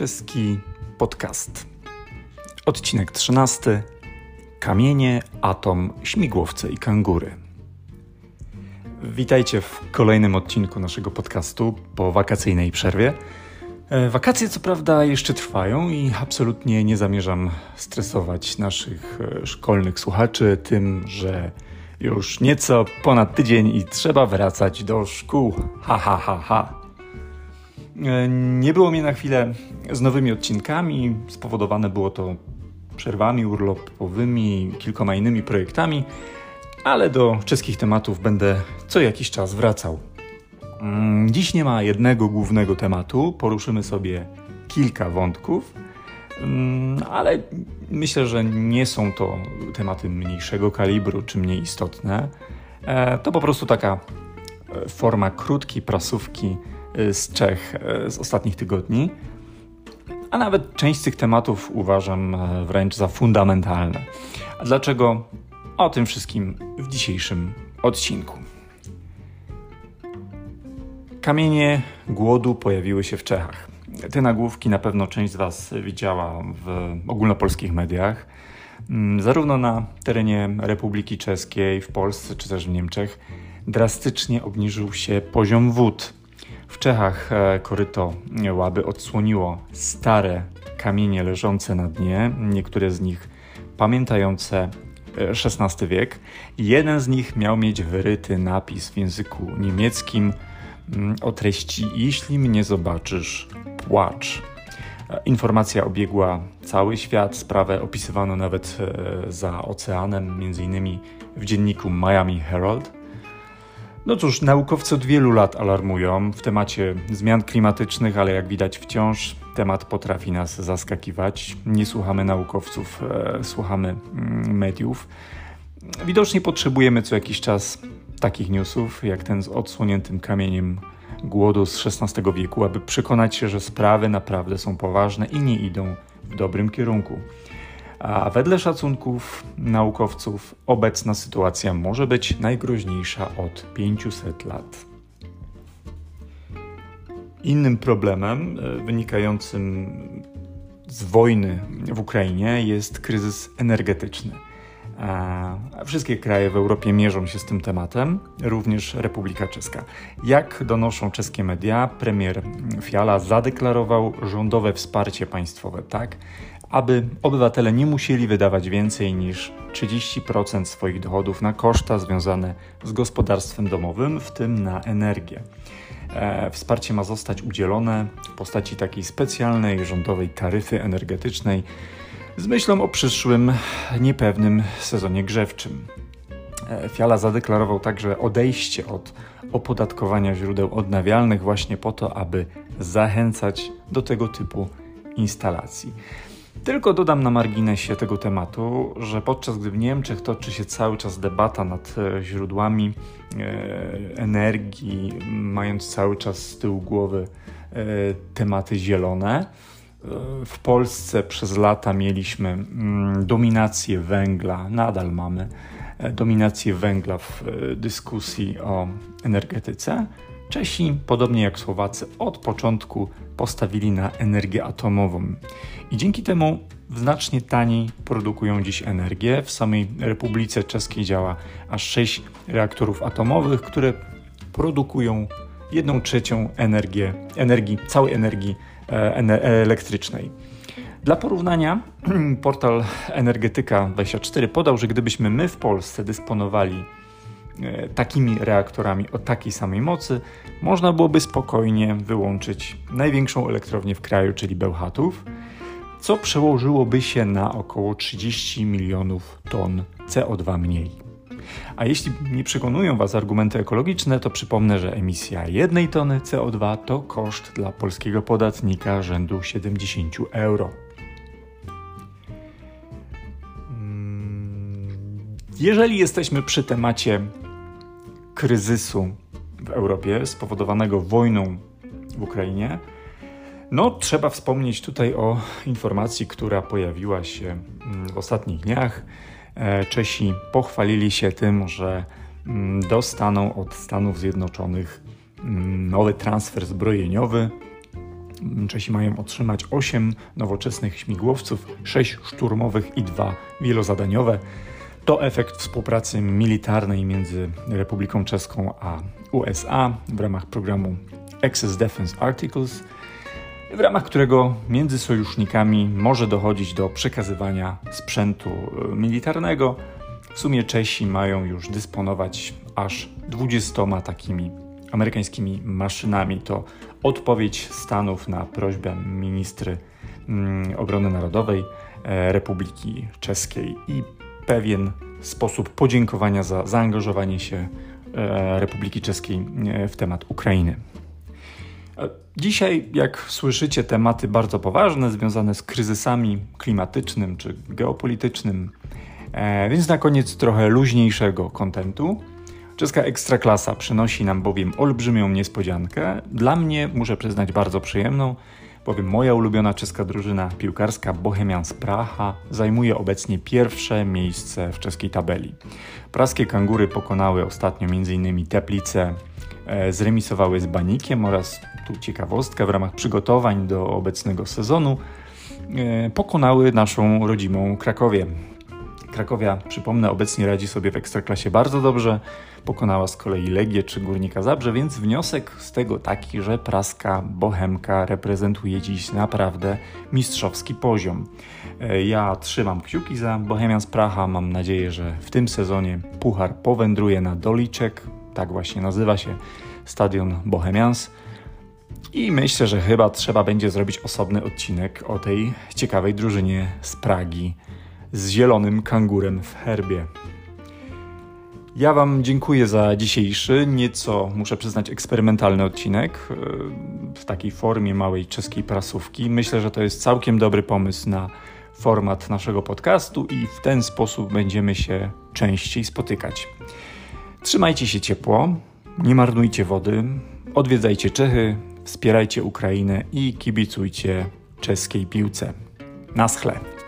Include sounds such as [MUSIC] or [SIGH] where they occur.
czeski podcast. Odcinek 13. Kamienie, atom, śmigłowce i kangury. Witajcie w kolejnym odcinku naszego podcastu po wakacyjnej przerwie. E, wakacje co prawda jeszcze trwają i absolutnie nie zamierzam stresować naszych e, szkolnych słuchaczy tym, że już nieco ponad tydzień i trzeba wracać do szkół. Ha, ha, ha, ha. E, nie było mnie na chwilę z nowymi odcinkami. Spowodowane było to przerwami urlopowymi, kilkoma innymi projektami, ale do czeskich tematów będę co jakiś czas wracał. Mm, dziś nie ma jednego głównego tematu, poruszymy sobie kilka wątków, mm, ale myślę, że nie są to tematy mniejszego kalibru czy mniej istotne. E, to po prostu taka e, forma krótkiej prasówki z Czech y, z ostatnich tygodni, a nawet część z tych tematów uważam e, wręcz za fundamentalne. A dlaczego? O tym wszystkim w dzisiejszym odcinku. Kamienie głodu pojawiły się w Czechach. Te nagłówki na pewno część z Was widziała w ogólnopolskich mediach. Mm, zarówno na terenie Republiki Czeskiej, w Polsce czy też w Niemczech drastycznie obniżył się poziom wód w Czechach e, koryto łaby odsłoniło stare kamienie leżące na dnie, niektóre z nich pamiętające XVI e, wiek. Jeden z nich miał mieć wyryty napis w języku niemieckim mm, o treści Jeśli mnie zobaczysz, płacz. E, informacja obiegła cały świat, sprawę opisywano nawet za oceanem, innymi w dzienniku Miami Herald. No cóż, naukowcy od wielu lat alarmują w temacie zmian klimatycznych, ale jak widać wciąż temat potrafi nas zaskakiwać. Nie słuchamy naukowców, e, słuchamy mm, mediów. Widocznie potrzebujemy co jakiś czas takich newsów, jak ten z odsłoniętym kamieniem głodu z XVI wieku, aby przekonać się, że sprawy naprawdę są poważne i nie idą w dobrym kierunku. A wedle szacunków naukowców obecna sytuacja może być najgroźniejsza od 500 lat. Innym problemem e, wynikającym z wojny w Ukrainie jest kryzys energetyczny. Wszystkie kraje w Europie mierzą się z tym tematem, również Republika Czeska. Jak donoszą czeskie media, premier Fiala zadeklarował rządowe wsparcie państwowe, tak aby obywatele nie musieli wydawać więcej niż 30% swoich dochodów na koszta związane z gospodarstwem domowym, w tym na energię. E, wsparcie ma zostać udzielone w postaci takiej specjalnej rządowej taryfy energetycznej z myślą o przyszłym niepewnym sezonie grzewczym. E, Fiala zadeklarował także odejście od opodatkowania źródeł odnawialnych właśnie po to, aby zachęcać do tego typu instalacji. Tylko dodam na marginesie tego tematu, że podczas gdy w Niemczech toczy się cały czas debata nad e, źródłami e, energii, mając cały czas z tyłu głowy e, tematy zielone, w Polsce przez lata mieliśmy mm, dominację węgla, nadal mamy dominację węgla w dyskusji o energetyce. Czesi, podobnie jak Słowacy, od początku postawili na energię atomową i dzięki temu znacznie taniej produkują dziś energię. W samej Republice Czeskiej działa aż 6 reaktorów atomowych, które produkują 1 trzecią energię, energii, całej energii e, elektrycznej. Dla porównania, [CLEARS THROAT] portal Energetyka24 podał, że gdybyśmy my w Polsce dysponowali takimi reaktorami o takiej samej mocy można byłoby spokojnie wyłączyć największą elektrownię w kraju, czyli Bełchatów, co przełożyłoby się na około 30 milionów ton CO2 mniej. A jeśli nie przekonują Was argumenty ekologiczne, to przypomnę, że emisja jednej tony CO2 to koszt dla polskiego podatnika rzędu 70 euro. Jeżeli jesteśmy przy temacie kryzysu w Europie spowodowanego wojną w Ukrainie, no trzeba wspomnieć tutaj o informacji, która pojawiła się mm, w ostatnich dniach. E, Czesi pochwalili się tym, że mm, dostaną od Stanów Zjednoczonych mm, nowy transfer zbrojeniowy Czesi mają otrzymać 8 nowoczesnych śmigłowców, 6 szturmowych i 2 wielozadaniowe. To efekt współpracy militarnej między Republiką Czeską a USA w ramach programu Access Defense Articles, w ramach którego między sojusznikami może dochodzić do przekazywania sprzętu e, militarnego. W sumie Czesi mają już dysponować aż 20 takimi amerykańskimi maszynami. To odpowiedź Stanów na prośbę ministry mm, obrony narodowej e, Republiki Czeskiej i pewien sposób podziękowania za zaangażowanie się e, Republiki Czeskiej e, w temat Ukrainy. Dzisiaj, jak słyszycie, tematy bardzo poważne związane z kryzysami klimatycznym czy geopolitycznym, więc na koniec trochę luźniejszego kontentu. Czeska Ekstraklasa przynosi nam bowiem olbrzymią niespodziankę. Dla mnie, muszę przyznać, bardzo przyjemną, bowiem moja ulubiona czeska drużyna piłkarska Bohemians Praha zajmuje obecnie pierwsze miejsce w czeskiej tabeli. Praskie kangury pokonały ostatnio m.in. Teplice, e, zremisowały z Banikiem oraz, tu ciekawostka, w ramach przygotowań do obecnego sezonu e, pokonały naszą rodzimą Krakowię. Krakowia, przypomnę, obecnie radzi sobie w Ekstraklasie bardzo dobrze, pokonała z kolei Legię czy Górnika Zabrze, więc wniosek z tego taki, że praska Bohemka reprezentuje dziś naprawdę mistrzowski poziom. E, ja trzymam kciuki za Bohemian z Praha, mam nadzieję, że w tym sezonie puchar powędruje na Doliczek, tak właśnie nazywa się stadion Bohemians. I myślę, że chyba trzeba będzie zrobić osobny odcinek o tej ciekawej drużynie z Pragi z zielonym kangurem w herbie. Ja Wam dziękuję za dzisiejszy, nieco muszę przyznać, eksperymentalny odcinek e, w takiej formie małej czeskiej prasówki. Myślę, że to jest całkiem dobry pomysł na format naszego podcastu i w ten sposób będziemy się częściej spotykać. Trzymajcie się ciepło, nie marnujcie wody, odwiedzajcie Czechy, wspierajcie Ukrainę i kibicujcie czeskiej piłce. Na schle.